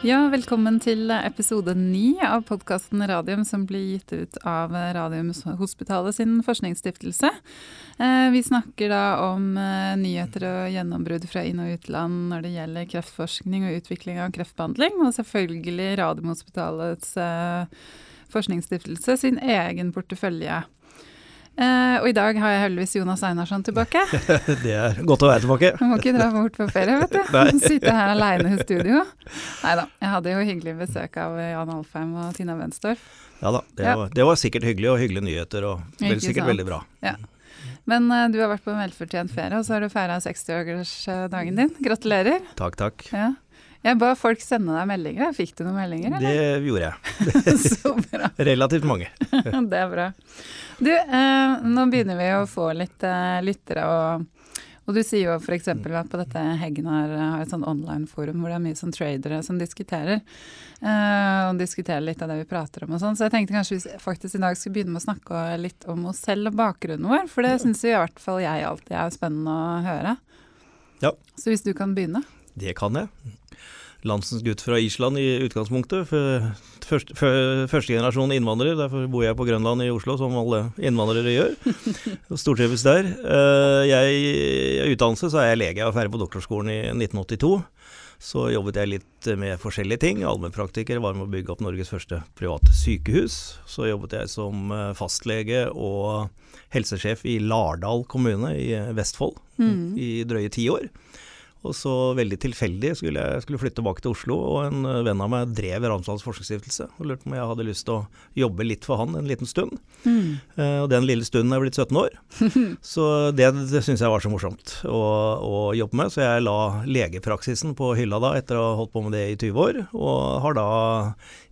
Ja, velkommen til episode ni av podkasten Radium, som blir gitt ut av Radiumhospitalet sin forskningsstiftelse. Eh, vi snakker da om eh, nyheter og gjennombrudd fra inn- og utland når det gjelder kreftforskning og utvikling av kreftbehandling, og selvfølgelig Radiumhospitalets eh, forskningsstiftelse sin egen portefølje. Uh, og i dag har jeg heldigvis Jonas Einarsson tilbake. det er godt å være tilbake. Du må ikke dra bort på ferie, vet du. Sitte her aleine i studio. Nei da, jeg hadde jo hyggelig besøk av Jan Alfheim og Tina Wenstorff. Ja da, det, ja. Var, det, var, sikkert hyggelig og hyggelige nyheter og vel, sikkert veldig bra. Ja. Men uh, du har vært på en velfortjent ferie, og så har du feira 60-årsdagen din. Gratulerer. Takk, takk. Ja. Jeg ba folk sende deg meldinger. Fikk du noen meldinger? Eller? Det gjorde jeg. så bra. Relativt mange. det er bra. Du, eh, nå begynner vi å få litt eh, lyttere, og, og, du sier jo f.eks. at på dette Heggen har, har et sånn online-forum hvor det er mye sånn tradere som diskuterer. Eh, og diskuterer litt av det vi prater om og sånn. Så jeg tenkte kanskje vi faktisk i dag skulle begynne med å snakke litt om oss selv og bakgrunnen vår, for det syns i hvert fall jeg alltid er spennende å høre. Ja. Så hvis du kan begynne? Det kan jeg landsens gutt fra Island i utgangspunktet. Første, første generasjon innvandrer, derfor bor jeg på Grønland i Oslo, som alle innvandrere gjør. Stortrives der. Eh, jeg, I utdannelse så er jeg lege, jeg var ferdig på doktorskolen i 1982. Så jobbet jeg litt med forskjellige ting. Allmennpraktiker, var med å bygge opp Norges første private sykehus. Så jobbet jeg som eh, fastlege og helsesjef i Lardal kommune i Vestfold mm. i drøye ti år. Og så veldig tilfeldig skulle jeg skulle flytte tilbake til Oslo, og en eh, venn av meg drev Ramsdals forskningsstiftelse. Og lurte på om jeg hadde lyst til å jobbe litt for han en liten stund. Mm. Eh, og den lille stunden er blitt 17 år. så det, det syns jeg var så morsomt å, å, jobbe med. Så jeg la legepraksisen på hylla da, etter å ha holdt på med det i 20 år, og har da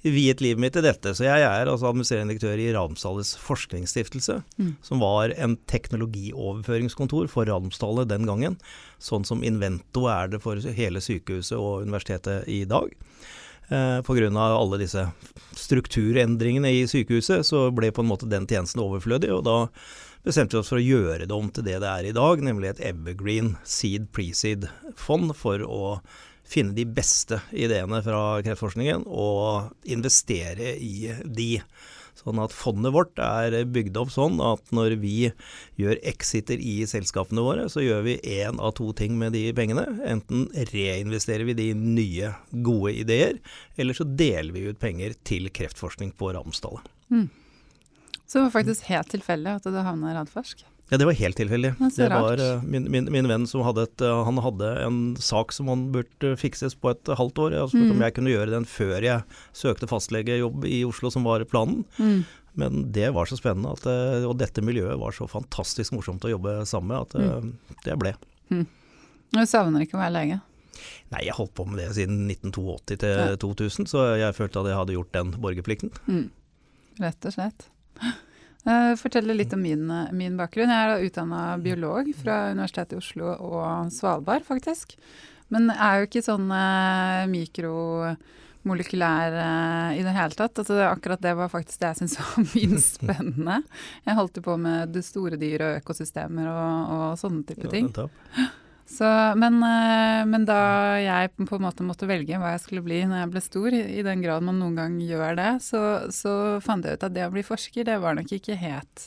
viet livet mitt til dette. Så jeg er altså administrerende direktør i Ramsdales forskningsstiftelse, mm. som var en teknologioverføringskontor for Ramsdale den gangen sånn som Invento er det for hele sykehuset og universitetet i dag. Eh, Pga. alle disse strukturendringene i sykehuset, så ble på en måte den tjenesten overflødig. og da bestemte vi oss for å gjøre det om til det det er i dag, nemlig et Evergreen Seed Preseed-fond for å finne de beste ideene fra kreftforskningen og investere i de. Sånn at fondet vårt er bygd opp sånn at når vi gjør exiter i selskapene våre, så gjør vi én av to ting med de pengene. Enten reinvesterer vi de nye, gode ideer, eller så deler vi ut penger til kreftforskning på Ramsdale. Mm. Så det var faktisk helt tilfeldig at du havna i Radforsk? Ja, det var helt tilfeldig. Det, var uh, min, min, min, venn som hadde et uh, Han hadde en sak som han burde fikses på et halvt år. Jeg spurte mm. om jeg kunne gjøre den før jeg søkte fastlegejobb i Oslo, som var planen. Mm. Men det var så spennende, at, uh, og dette miljøet var så fantastisk morsomt å jobbe sammen med, at mm. det ble. Mm. Du savner ikke å være lege? Nei, jeg holdt på med det siden 1982 til ja. 2000, så jeg følte at jeg hadde gjort den borgerplikten. Mm. Rett og slett. Uh, fortelle litt om min, min, bakgrunn. Jeg er utdanna biolog fra Universitetet i Oslo og Svalbard, faktisk. Men jeg er jo ikke sånn uh, mikromolekylær i det hele tatt. Altså, akkurat det var faktisk det jeg syntes var minst spennende. Jeg holdt på med det store dyr og økosystemer og, og sånne type ting. Ja, så, men, eh, men, da jeg på en måte måtte velge hva jeg skulle bli når jeg ble stor, i den grad man noen gang gjør det, så, så fant jeg ut at det å bli forsker, det var nok ikke helt,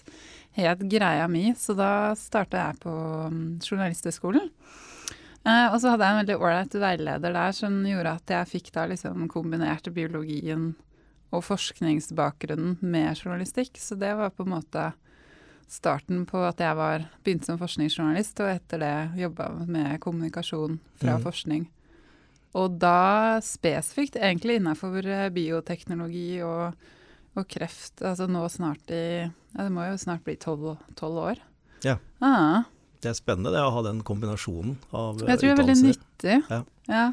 helt greia mi. Så da starta jeg på mm, Journalisthøgskolen. Eh, og så hadde jeg en veldig ålreit veileder der som gjorde at jeg fikk da liksom kombinert biologien og forskningsbakgrunnen med journalistikk. Så det var på en måte starten på at jeg var, begynte som forskningsjournalist, og etter det jobba med kommunikasjon fra mm. forskning. Og da spesifikt egentlig innafor eh, bioteknologi og, og, kreft. Altså nå snart i Ja, det må jo snart bli tolv år. Ja. Ah. Det er spennende det å ha den kombinasjonen av utdannelser. Jeg tror det er veldig nyttig. Ja. ja.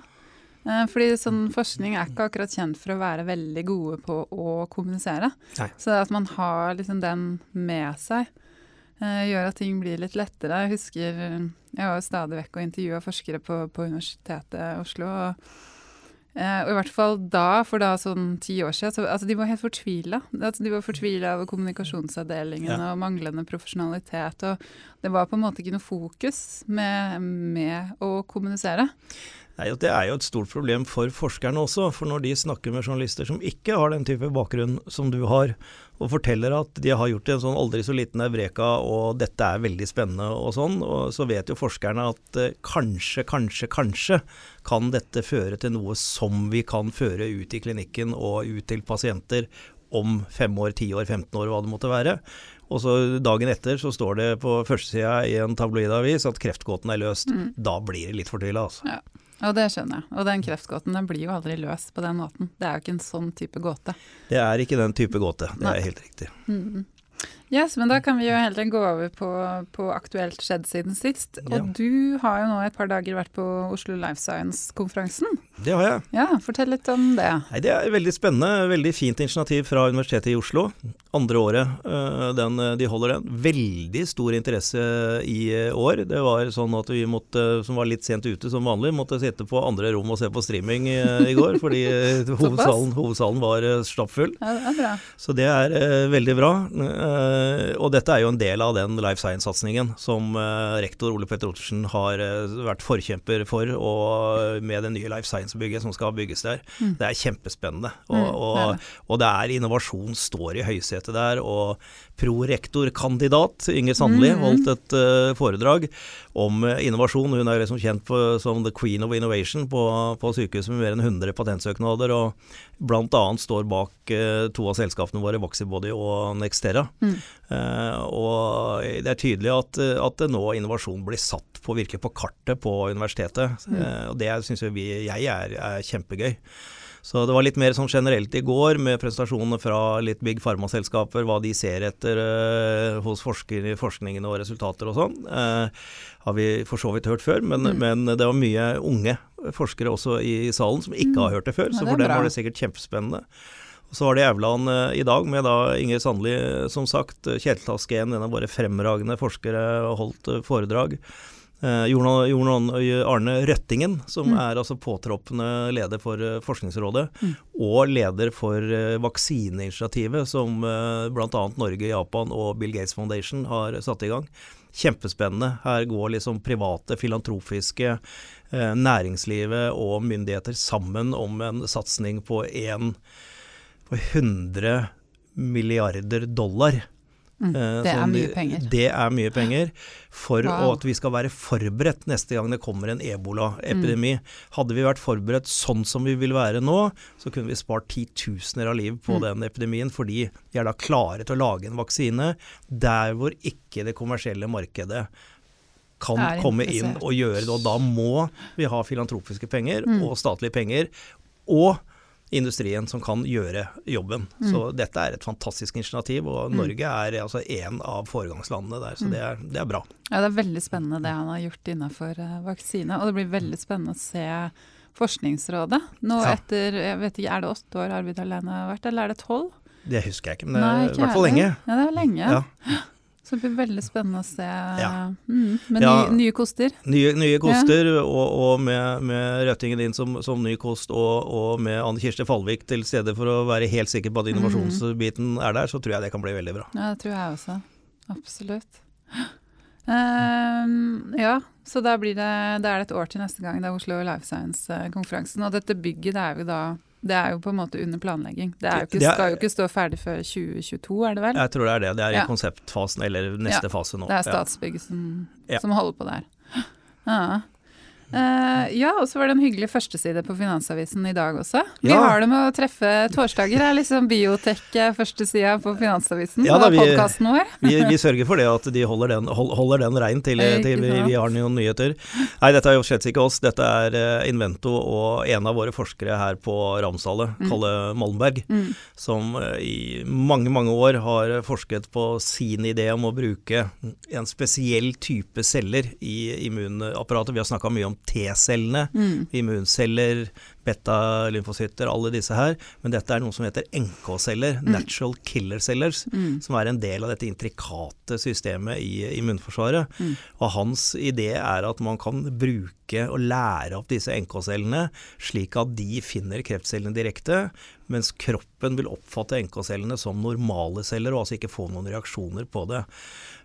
Eh, fordi sånn forskning er ikke akkurat kjent for å være veldig gode på å kommunisere. Nei. Så at man har liksom den med seg, gjør at ting blir litt lettere. Jeg husker jeg var stadig vekk og intervjua forskere på, på, Universitetet i Oslo. Og, eh, og, i hvert fall da, for da sånn ti år siden, så, altså de var helt fortvila. Altså, de var fortvila over kommunikasjonsavdelingen ja. og manglende profesjonalitet. Og det var på en måte ikke noe fokus med, med å kommunisere. Nei, Det er jo et stort problem for forskerne også. For når de snakker med journalister som ikke har den type bakgrunn som du har, og forteller at de har gjort en sånn aldri så liten eureka og dette er veldig spennende og sånn, og så vet jo forskerne at eh, kanskje, kanskje, kanskje kan dette føre til noe som vi kan føre ut i klinikken og ut til pasienter om fem år, ti år, 15 år, hva det måtte være. Og så dagen etter så står det på førstesida i en tabloidavis at kreftgåten er løst. Mm. Da blir det litt fortvila, altså. Ja. Og det skjønner jeg. Og den kreftgåten den blir jo aldri løst på den måten. Det er jo ikke en sånn type gåte. Det er ikke den type gåte, det Nei. er helt riktig. Mm. Yes, men da kan vi jo heller gå over på, på aktuelt skjedd siden sist. Og ja. du har jo nå et par dager vært på Oslo Life Science-konferansen. Det har jeg. Ja, Fortell litt om det. Nei, det er veldig spennende. Veldig fint initiativ fra Universitetet i Oslo. Andre året uh, den, de holder den. Veldig stor interesse i år. Det var sånn at vi måtte, som var litt sent ute som vanlig, måtte sitte på andre rom og se på streaming i, går. fordi hovedsalen, hovedsalen, var stappfull. Ja, det er bra. Så det er veldig bra. Eh, og dette er jo en del av den life science-satsingen som eh, rektor Ole Petter Ottersen har eh, vært forkjemper for, og med det nye life science-bygget som skal bygges der. Mm. Det er kjempespennende. Og, mm, og, og, det er innovasjon står i høysetet der. og prorektorkandidat Inger Sandli mm. holdt et foredrag om innovasjon. Hun er liksom kjent på, som the queen of innovation på, på sykehuset med mer enn 100 patentsøknader. og Bl.a. står bak uh, to av selskapene våre, Voxybody og Nextera. Mm. Uh, og det er tydelig at, at nå innovasjon blir satt på, virke på kartet på universitetet. Mm. Uh, og det syns jeg er, er kjempegøy. Så det var litt mer sånn generelt i går, med presentasjoner fra litt big pharma-selskaper, hva de ser etter uh, hos forsker, forskningen og resultater og sånn. Uh, har vi for så vidt hørt før, men, mm. men, det var mye unge forskere også i salen som ikke har mm. hørt det før, så for dem var det sikkert kjempespennende. Så var det Jævland uh, i dag med da Inger Sandli, som sagt. Kjetil Tasken, en av våre fremragende forskere, holdt foredrag. Eh, Jon Arne Røttingen, som mm. er altså påtroppende leder for eh, Forskningsrådet, mm. og leder for eh, vaksineinitiativet som eh, bl.a. Norge, Japan og Bill Gates Foundation har satt i gang. Kjempespennende. Her går liksom private, filantrofiske, eh, næringslivet og myndigheter sammen om en satsing på 100 milliarder dollar Mm, eh, det er mye penger. Det er mye penger. For wow. at vi skal være forberedt neste gang det kommer en ebolaepidemi. Mm. Hadde vi vært forberedt sånn som vi vil være nå, så kunne vi spart titusener av liv på mm. den epidemien, fordi vi er da klare til å lage en vaksine der hvor ikke det kommersielle markedet kan komme inn og gjøre det. Og da må vi ha filantropiske penger mm. og statlige penger. Og industrien som kan gjøre jobben. Mm. Så dette er et fantastisk initiativ, og mm. Norge er altså en av foregangslandene der, så mm. det er, det er, bra. Ja, det er veldig spennende det han har gjort innenfor uh, vaksine, og det blir veldig spennende å se Forskningsrådet. Nå ja. etter, jeg vet ikke, er det åtte år Arvid Alene har vært, eller er det tolv? Det husker jeg ikke, men det er i hvert fall lenge. Ja, det er lenge. Ja. Så det blir veldig spennende å se ja. mm, med ja, nye, nye, koster. Nye, nye koster, ja. og, og, med, med Røttingen inn som, som, ny kost, og, og med Anne Kirsti Fallvik til stede for å være helt sikker på at innovasjonsbiten er der, så tror jeg det kan bli veldig bra. Ja, det tror jeg også. Absolutt. Um, ja, så da blir det, da er det et år til neste gang. Det er Oslo Life Science-konferansen. Og dette bygget det er jo da det er jo på en måte under planlegging. Det, jo ikke, det er, skal jo ikke stå ferdig før 2022, er det vel? Jeg tror det er det. Det er i ja. konseptfasen, eller neste ja, fase nå. Det er Statsbygg som, ja. som holder på der. Ja. Uh, ja, og så var det en hyggelig førsteside på Finansavisen i dag også. Vi ja. har det med å treffe torsdager. Det er liksom biotek-førstesida på Finansavisen ja, da, vi, vår. vi, vi, sørger for det at de holder den, holder den rein til, til vi, vi, har noen nyheter. Nei, dette er jo slett ikke oss. Dette er uh, Invento og en av våre forskere her på Ramsale, mm. Kalle Malmberg, mm. som i mange, mange år har forsket på sin idé om å bruke en spesiell type celler i immunapparatet. Vi har snakka mye om T-cellene, mm. immunceller, beta-lymfocytter, alle disse her. Men dette er noe som heter NK-celler, mm. natural killer cellers, mm. som er en del av dette intrikate systemet i immunforsvaret. Mm. Og hans idé er at man kan bruke og lære opp disse NK-cellene slik at de finner kreftcellene direkte, mens kroppen vil oppfatte NK-cellene som normale celler og altså ikke få noen reaksjoner på det.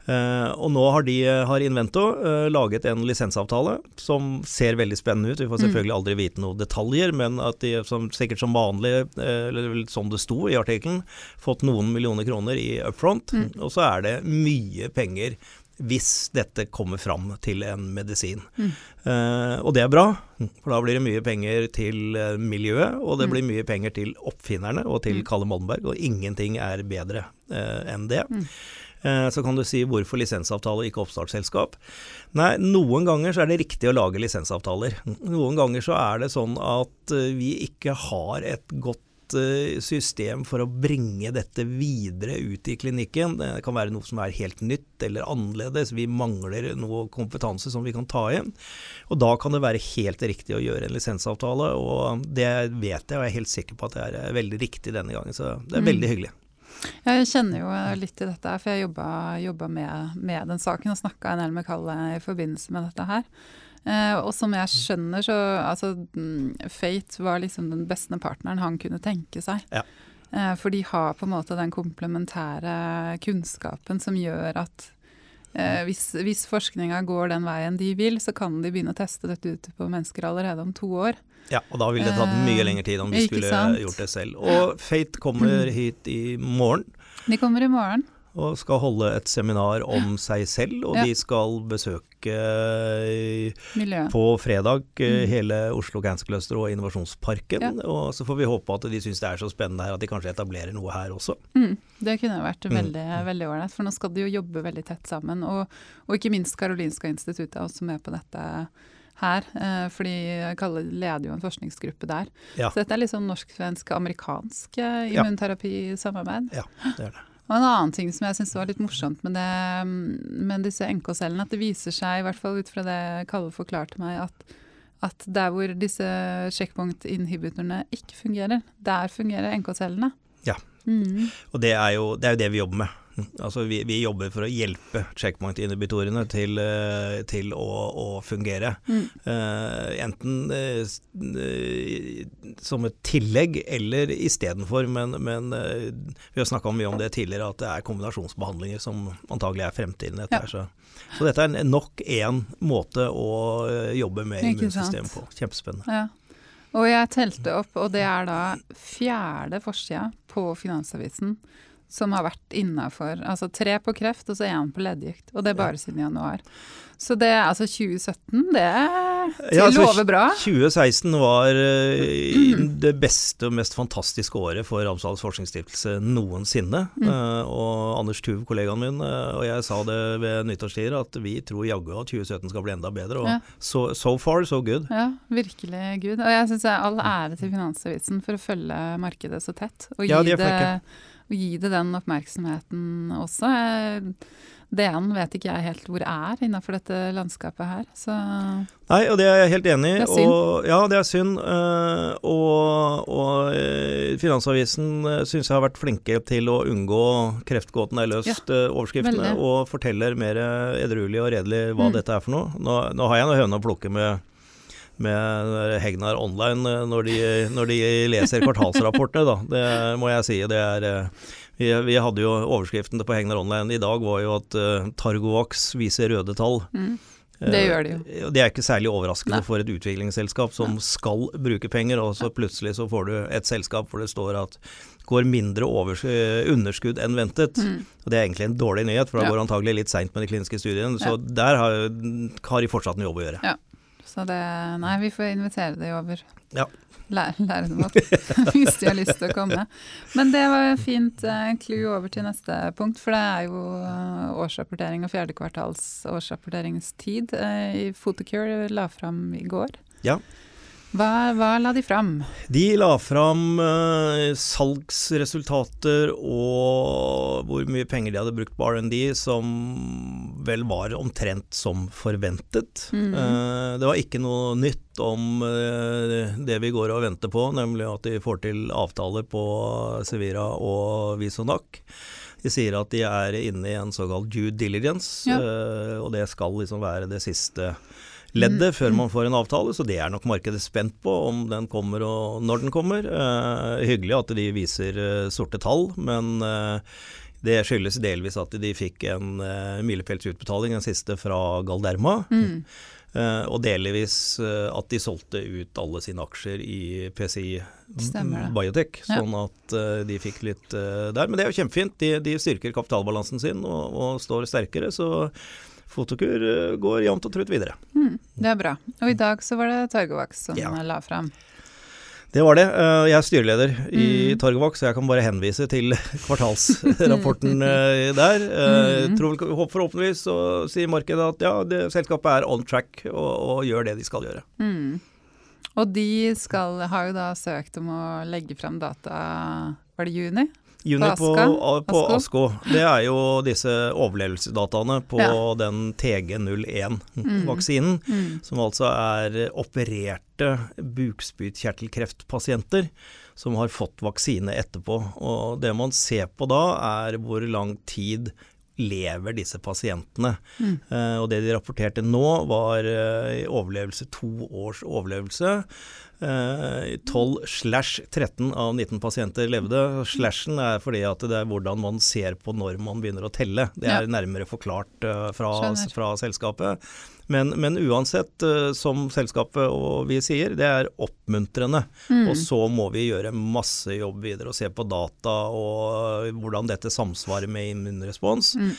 Uh, og nå har, de, har Invento uh, laget en lisensavtale som ser veldig spennende ut. Vi får mm. selvfølgelig aldri vite noen detaljer, men at de som, sikkert som vanlig, uh, eller som det sto i artikkelen, fått noen millioner kroner i upfront. Mm. Og så er det mye penger hvis dette kommer fram til en medisin. Mm. og det er bra, for da blir det mye penger til miljøet, og det mm. blir mye penger til oppfinnerne og til mm. Kalle Moldenberg, og ingenting er bedre enn det. Eh, så kan du si hvorfor lisensavtale, og ikke oppstartsselskap. Nei, noen ganger så er det riktig å lage lisensavtaler. Noen ganger så er det sånn at eh, vi ikke har et godt eh, system for å bringe dette videre ut i klinikken. Det kan være noe som er helt nytt eller annerledes. Vi mangler noe kompetanse som vi kan ta inn. Og da kan det være helt riktig å gjøre en lisensavtale, og det vet jeg og jeg er helt sikker på at det er veldig riktig denne gangen. Så det er mm. veldig hyggelig. Jeg kjenner jo litt til dette, for jeg jobba med, med, den saken og snakka en del med Kalle i forbindelse med dette her. Eh, og som jeg skjønner, så altså mm, Fate var liksom den beste partneren han kunne tenke seg. Ja. Eh, for de har på en måte den komplementære kunnskapen som gjør at eh, hvis, hvis forskninga går den veien de vil, så kan de begynne å teste dette ute på mennesker allerede om to år. Ja, og da ville det tatt mye eh, lengre tid om vi skulle gjort det selv. Og Fate kommer mm. hit i morgen. De kommer i morgen. Og skal holde et seminar om seg selv, og ja. de skal besøke Miljøet. På fredag eh, mm. hele Oslo Cancer Cluster og Innovasjonsparken. Ja. Og så får vi håpe at de syns det er så spennende her at de kanskje etablerer noe her også. Mm. Det kunne vært mm. veldig veldig ålreit, for nå skal de jo jobbe veldig tett sammen. Og, og ikke minst Karolinska instituttet er også med på dette her. Eh, fordi Kalle leder jo en forskningsgruppe der. Ja. Så dette er sånn norsk-svensk-amerikansk eh, immunterapisamarbeid. Ja, det er det. Og en annen ting som jeg syns var litt morsomt med, det, med disse NK-cellene, at det viser seg, i hvert fall ut fra det Kalle forklarte meg, at, at der hvor disse checkpoint-inhibitorene ikke fungerer, der fungerer NK-cellene. Ja, mm. og det er, jo, det er jo det vi jobber med. Altså vi, vi, jobber for å hjelpe checkpoint-inhibitorene til, eh, til å, å, fungere. Mm. Uh, enten uh, som et tillegg eller istedenfor, men, men uh, vi har snakka mye om det tidligere, at det er kombinasjonsbehandlinger som antagelig er fremtiden. Dette ja. så. så. dette er nok én måte å jobbe med immunsystemet på. Kjempespennende. Ja. Og jeg telte opp, og det er da fjerde forsida på Finansavisen som har vært innafor. Altså tre på kreft og så én på leddgikt. Og det er bare siden januar. Så det er altså 2017, det, ja, altså, lover bra. 2016 var uh, det beste og mest fantastiske året for Ramsdals forskningsstiftelse noensinne. Mm. Uh, og Anders Tuv, kollegaen min, uh, og jeg sa det ved nyttårstider, at vi tror jaggu at 2017 skal bli enda bedre. Og ja. so, so, far, so good. Ja, virkelig good. Og jeg syns all ære til Finansavisen for å følge markedet så tett. Og gi ja, de er det og gi det den oppmerksomheten også. DN vet ikke jeg helt hvor er innenfor dette landskapet her. Så Nei, og det er jeg helt enig i. Ja, det er synd. Uh, og, og uh, Finansavisen syns jeg har vært flinke til å unngå 'kreftgåten er løst' ja, og forteller mer edruelig og redelig hva mm. dette er for noe. Nå, nå har jeg noe høne å plukke med med Hegnar Online eh, når de, når de leser kvartalsrapportene, da. Det må jeg si. Det er eh, vi, vi, hadde jo overskriften på Hegnar Online i dag var jo at uh, Targovax viser røde tall. Mm. Det gjør de jo. Det er ikke særlig overraskende Nei. for et utviklingsselskap som Nei. skal bruke penger, og så plutselig så får du et selskap hvor det står at går mindre underskudd enn ventet. Mm. Og Det er egentlig en dårlig nyhet, for da ja. går antagelig litt seint med de kliniske studiene. Så ja. der har, har de fortsatt en jobb å gjøre. Ja. Så det Nei, vi får invitere deg over. Ja. Lære, lære dem hvis de har lyst til å komme. Men det var et fint uh, over til neste punkt, for det er jo uh, årsrapportering og fjerde kvartals årsrapporteringstid. Uh, i Photocure la fram i går. Ja. Hva, hva, la de fram? De la fram uh, salgsresultater og hvor mye penger de hadde brukt på R&D, som vel var omtrent som forventet. Mm. Uh, det var ikke noe nytt om uh, det vi går og venter på, nemlig at de får til avtaler på Sevira og Visonac. De sier at de er inne i en såkalt due diligence, ja. og det skal liksom være det siste leddet mm. før man får en avtale, så det er nok markedet spent på om den kommer og når den kommer. Uh, hyggelig at de viser uh, sorte tall, men uh, Det skyldes delvis at de fikk en uh, milepælsutbetaling, den siste fra Galderma. Mm. Uh, og delvis uh, at de solgte ut alle sine aksjer i PCI Biotech, sånn ja. at de fikk litt der. Men det er jo kjempefint. De, de styrker kapitalbalansen sin og, og står sterkere. så Fotokur går jevnt og trutt videre. Mm, det er bra. Og i dag så var det Torgevaks som ja. la fram. Det var det. Eh, jeg er styreleder i Torgevaks, så jeg kan bare henvise til kvartalsrapporten eh, der. Mm. tror Forhåpentligvis så sier markedet at ja, det, selskapet er on track og, og, gjør det de skal gjøre. Mm. Og de skal, har jo da søkt om å legge fram data, var det juni? Juni på, på Asko. Det er jo disse overlevelsesdataene på ja. den TG01-vaksinen, mm. mm. som altså er opererte bukspyttkjertelkreftpasienter som har fått vaksine etterpå. Og det man ser på da, er hvor lang tid lever disse pasientene. Mm. Uh, og det de rapporterte nå, var uh, overlevelse, to års overlevelse. 12 eh, slash 13 av 19 pasienter levde. Slashen er fordi at det er hvordan man ser på når man begynner å telle. Det er nærmere forklart uh, fra, fra, selskapet. Men, men uansett, uh, som selskapet og vi sier, det er oppmuntrende. Mm. Og så må vi gjøre masse jobb videre og se på data og hvordan dette samsvarer med immunrespons. Mm.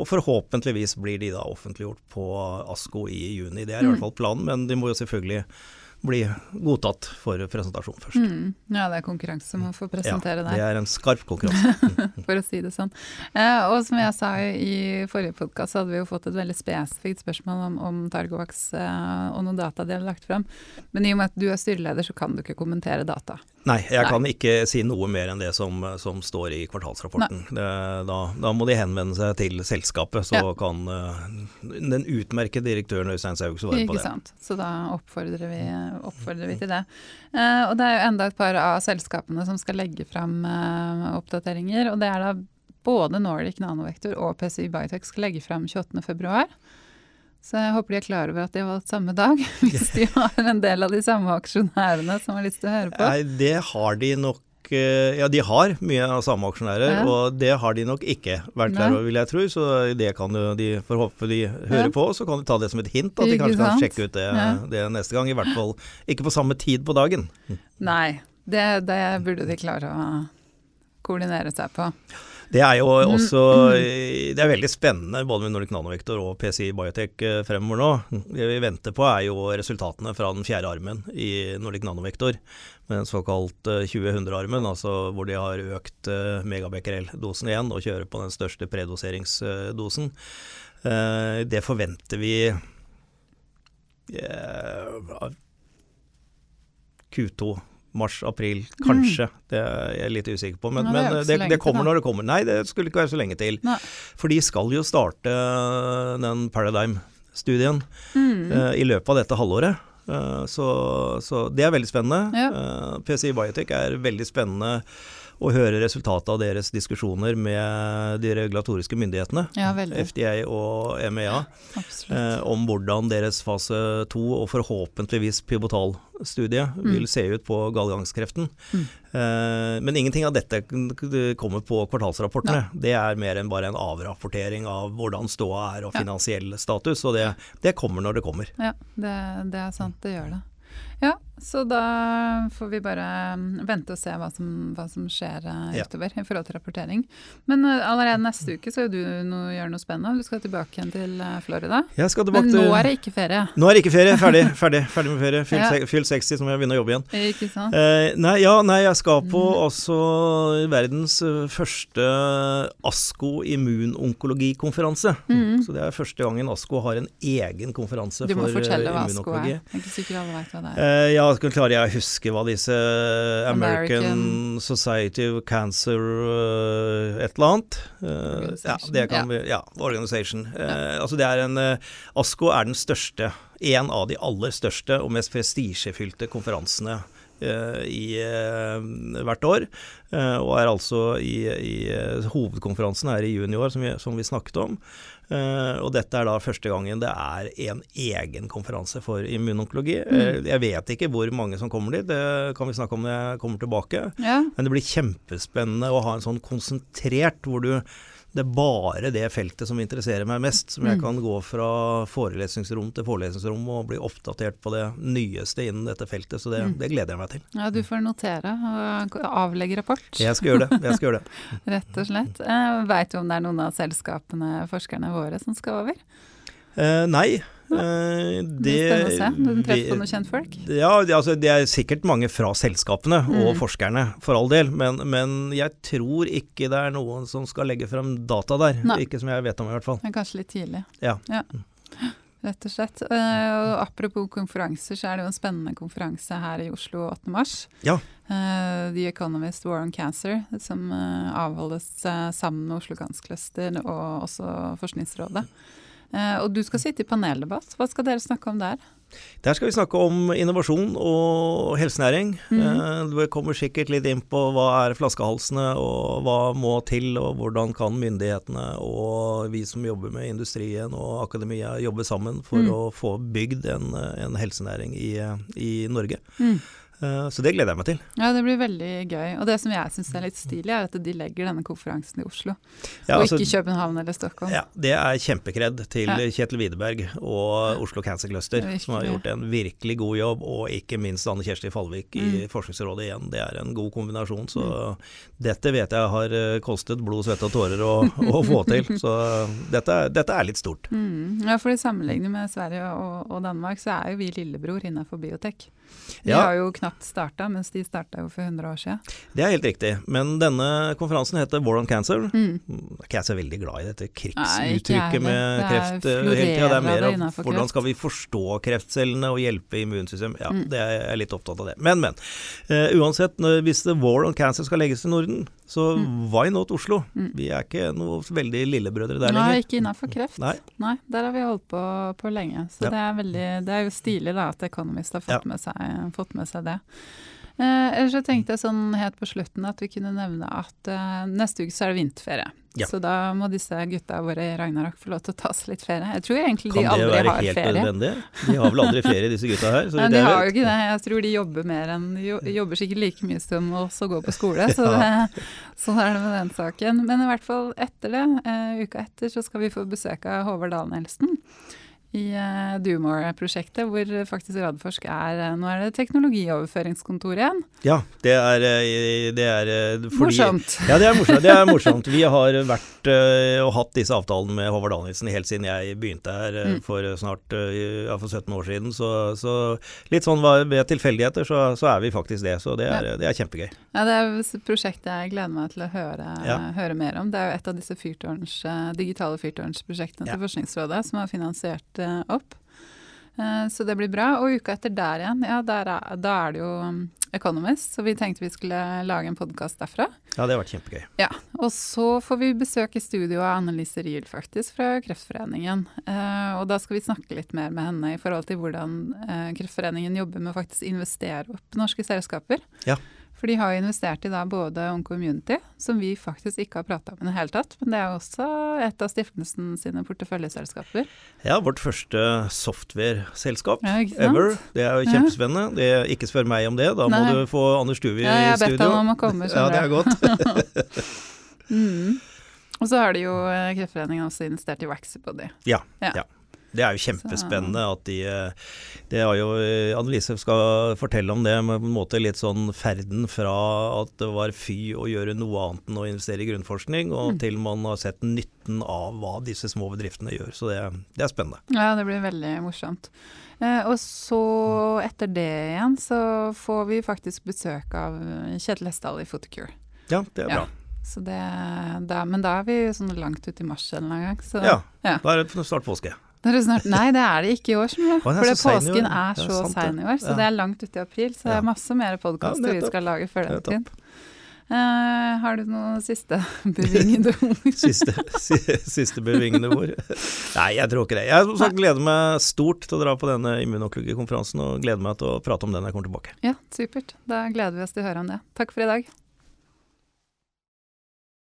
Og forhåpentligvis blir de da offentliggjort på ASKO i juni. Det er i mm. hvert fall planen, men de må jo selvfølgelig bli godtatt for presentasjon først. Mm. Ja, det er konkurranse om å få presentere ja, det. Det er en skarp konkurranse. for å si det sånn. Eh, og som jeg sa i forrige podkast, hadde vi jo fått et veldig spesifikt spørsmål om, om Targovax eh, og noen data de hadde lagt frem. Men i og med at du er styreleder, så kan du ikke kommentere data. Nei, jeg Nei. kan ikke si noe mer enn det som, som står i kvartalsrapporten. Det, da, da, må de henvende seg til selskapet, så ja. kan uh, den utmerkede direktøren Øystein Saug svare på det. Ikke sant. Så da oppfordrer vi, oppfordrer vi til det. Uh, og det er jo enda et par av selskapene som skal legge fram uh, oppdateringer. Og det er da både Nordic Nanovektor og PCI Biotech skal legge fram 28.2. Så jeg håper de er klar over at de har valgt samme dag, hvis de har en del av de samme aksjonærene som har lyst til å høre på. Nei, det har de nok eh, ja, de har mye av samme aksjonærer, ja. og det har de nok ikke vært klar over, vil jeg tro. Så det kan jo de forhåpentlig høre ja. på, så kan de ta det som et hint. At de kanskje kan sjekke ut det, det, neste gang. I hvert fall ikke på samme tid på dagen. Nei, det, det burde de klare å koordinere seg på. Det er jo mm. også Det er veldig spennende både med Nordic Nanovektor og PCI Biotech eh, fremover nå. Det vi venter på er jo resultatene fra den fjerde armen i Nordic Nanovektor. Med den såkalt 2000-armen, eh, altså hvor de har økt eh, megabecquerel-dosen igjen og kjører på den største predoseringsdosen. Det forventer vi Q2 mars-april, kanskje. Mm. Det er jeg litt usikker på. Men, men det, det, kommer når det kommer. Nei, det skulle ikke være så lenge til. Nei. For de skal jo starte eh, den Paradigm-studien mm. uh, i løpet av dette halvåret. Uh, så, så, det er veldig spennende. Ja. Uh, PCI Biotech er veldig spennende å høre resultatet av deres diskusjoner med de regulatoriske myndighetene, ja, FDA og MEA, eh, om hvordan deres fase to og forhåpentligvis pivotalstudie mm. vil se ut på gallgangskreften. Mm. Eh, men ingenting av dette kommer på kvartalsrapportene. Ja. Det er mer enn bare en avrapportering av hvordan ståa er og finansiell status, og det, det kommer når det kommer. Ja, det, det er sant, det gjør det. Ja, så da får vi bare mm, vente og se hva som, hva som skjer uh, utover i forhold til rapportering. Men uh, allerede neste uke så skal du no, gjøre noe spennende. Du skal tilbake igjen til uh, Florida. Tilbake Men nå er det ikke ferie? Nå er det ikke ferie. Ferdig, ferdig, ferdig med ferie. Fyll, ja. fyll 60, så må jeg begynne å jobbe igjen. Ikke sant? nei, ja, nei, jeg skal på mm. verdens første ASKO immunonkologikonferanse. Mm. Så det er første gangen ASKO har en egen konferanse for immunonkologi. Du må fortelle hva ASKO er. Jeg er ikke sikker alle vet hva det er. ja, klarer jeg å huske hva disse American, American. Society of Cancer uh, et eller annet uh, ja, det kan vi, ja, Organization. Uh, altså det er en ASKO er den største, en av de aller største og mest prestisjefylte konferansene i, hvert år. og er altså i, i Hovedkonferansen er i juni i år, som vi, som vi snakket om. Uh, og dette er da første gangen det er en egen konferanse for immunonkologi. Mm. Uh, jeg vet ikke hvor mange som kommer dit, det kan vi snakke om når jeg kommer tilbake. Ja. Men det blir kjempespennende å ha en sånn konsentrert hvor du det er bare det feltet som interesserer meg mest, som jeg mm. kan gå fra forelesningsrom til forelesningsrom og bli oppdatert på det nyeste innen dette feltet. Så det, mm. det gleder jeg meg til. Ja, Du får notere og avlegge rapport. Jeg skal gjøre det. jeg skal gjøre det. Rett og slett. Eh, Veit du om det er noen av selskapene, forskerne våre, som skal over? Eh, nei. Uh, det er spennende å se. Du treffer på noen kjentfolk? Ja, altså, det er sikkert mange fra selskapene mm. og forskerne, for all del. Men, men, jeg tror ikke det er noen som skal legge frem data der. Nei. Ikke som jeg vet om, i hvert fall. Men kanskje litt tidlig. Ja. ja. Rett og slett. Uh, og apropos konferanser, så er det jo en spennende konferanse her i Oslo 8. mars. Ja. Uh, The Economist War on Cancer, som avholdes sammen med Oslo Cancer Cluster og også Forskningsrådet. Eh, og du skal sitte i paneldebatt. Hva skal dere snakke om der? Der skal vi snakke om innovasjon og helsenæring. Mm. Du kommer sikkert litt inn på hva er flaskehalsene, og hva må til, og hvordan kan myndighetene og vi som jobber med industrien og akademia jobbe sammen for mm. å få bygd en, en helsenæring i, i Norge. Mm. Eh, så det gleder jeg meg til. Ja, det blir veldig gøy. Og det som jeg syns er litt stilig, er at de legger denne konferansen i Oslo, ja, og altså, ikke København eller Stockholm. Ja, det er kjempekred til ja. Kjetil Widerberg og Oslo Cancer Cluster, som har gjort en virkelig god jobb, og ikke minst Anne Kjersti Falvik i mm. Forskningsrådet igjen. Det er en god kombinasjon. Så mm. dette vet jeg har eh, kostet blod, svette og tårer å, å få til. Så dette, dette er litt stort. Mm. Ja, for i sammenligning med Sverige og, og Danmark, så er jo vi lillebror innenfor biotek. Vi ja. har jo knapt starta, mens de starta jo for 100 år siden. Det er helt riktig. Men denne konferansen heter War on Cancer. Mm. Er ikke jeg så veldig glad i dette krigsuttrykket med kreft eh, hele tida. Det er mer av hvordan skal vi forstå kreftcellene og hjelpe immunsystemet. Ja, mm. det er jeg litt opptatt av det. Men, men. Uh, uansett, hvis War on Cancer skal legges til Norden, så mm. why not Oslo? Mm. Vi er ikke noe veldig lillebrødre der lenger. Nei, ikke innafor kreft. Nei. Nei. Der har vi holdt på, på lenge. Så ja. det, er veldig, det, er jo stilig da at Economist har fått, ja. med, seg, fått med seg det. Eh, ellers så tenkte jeg sånn helt på slutten at vi kunne nevne at eh, neste uke så er det vinterferie. Ja. Så da må disse gutta våre i Ragnarok få lov til å ta seg litt ferie. Jeg tror egentlig de aldri har ferie. Kan det være helt nødvendig? De har vel aldri ferie, disse gutta her? Nei, de har jo ikke det. Jeg tror de jobber mer enn De jobber sikkert like mye som oss og går på skole, så det, sånn er det med den saken. Men i hvert fall etter det, uh, uka etter, så skal vi få besøk av Håvard Dahl-Nelsen i uh, Dumore-prosjektet, hvor faktisk Radforsk er uh, Nå er det teknologioverføringskontor igjen. Ja, det er, eh, det er fordi, Morsomt. Ja, det er morsomt. Det er morsomt. Vi har vært uh, og hatt disse avtalene med Håvard Danielsen helt siden jeg begynte her mm. for snart ja, for 17 år siden. Så, så litt sånn ved tilfeldigheter så, så, er vi faktisk det. Så det er, ja. det er kjempegøy. Ja, det er et prosjekt jeg gleder meg til å høre, ja. høre mer om. Det er jo et av disse digitale fyrtårnsprosjektene til Forskningsrådet som har finansiert Eh, opp. Eh, så det blir bra. Og uka etter der igjen, ja, der er, da er det jo um, Economist, så vi tenkte vi skulle lage en podkast derfra. Ja, det har vært kjempegøy. Ja, Og så får vi besøk i studio av Annelise Riel, faktisk, fra Kreftforeningen. Eh, og da skal vi snakke litt mer med henne i forhold til hvordan eh, Kreftforeningen jobber med å faktisk investere opp norske selskaper. Ja. For de har investert i da både Oncommunity, som vi faktisk ikke har prata om i det hele tatt, men det er også et av stiftelsen sine porteføljeselskaper. Ja, vårt første software-selskap ja, ever. Det er jo kjempespennende. Det, ikke spør meg om det, da Nei. må du få Anders Duvi i studio. Ja, jeg har bedt ham om å komme, Ja, det er godt. mm. Og så har de jo eh, Kreftforeningen også investert i Waxybody. Ja, ja. ja. Det er jo kjempespennende at de eh, Det er jo eh, Annelise skal fortelle om det, med på en måte litt sånn ferden fra at det var fy å gjøre noe annet enn å investere i grunnforskning, og mm. til man har sett nytten av hva disse små bedriftene gjør. Så det, det er spennende. Ja, det blir veldig morsomt. Eh, og så etter det igjen så får vi faktisk besøk av Kjetil Hessdal i Photocure. Ja, det er bra. Ja. Det, da, men da er vi sånn langt ut i mars eller noen gang. Så, ja, ja, da er det snart påske. Det snart, nei, det er det ikke i år, som. For påsken er så sein i år, så det er langt ute i april. Så det er masse mer podkaster vi skal lage før den tid. Uh, har du noen siste bevingede ord? siste, siste bevingede ord? Nei, jeg tror ikke det. Jeg som sagt, gleder meg stort til å dra på denne immunonkologikonferansen, og gleder meg til å prate om den når jeg kommer tilbake. Ja, supert. Da gleder vi oss til å høre om det. Takk for i dag.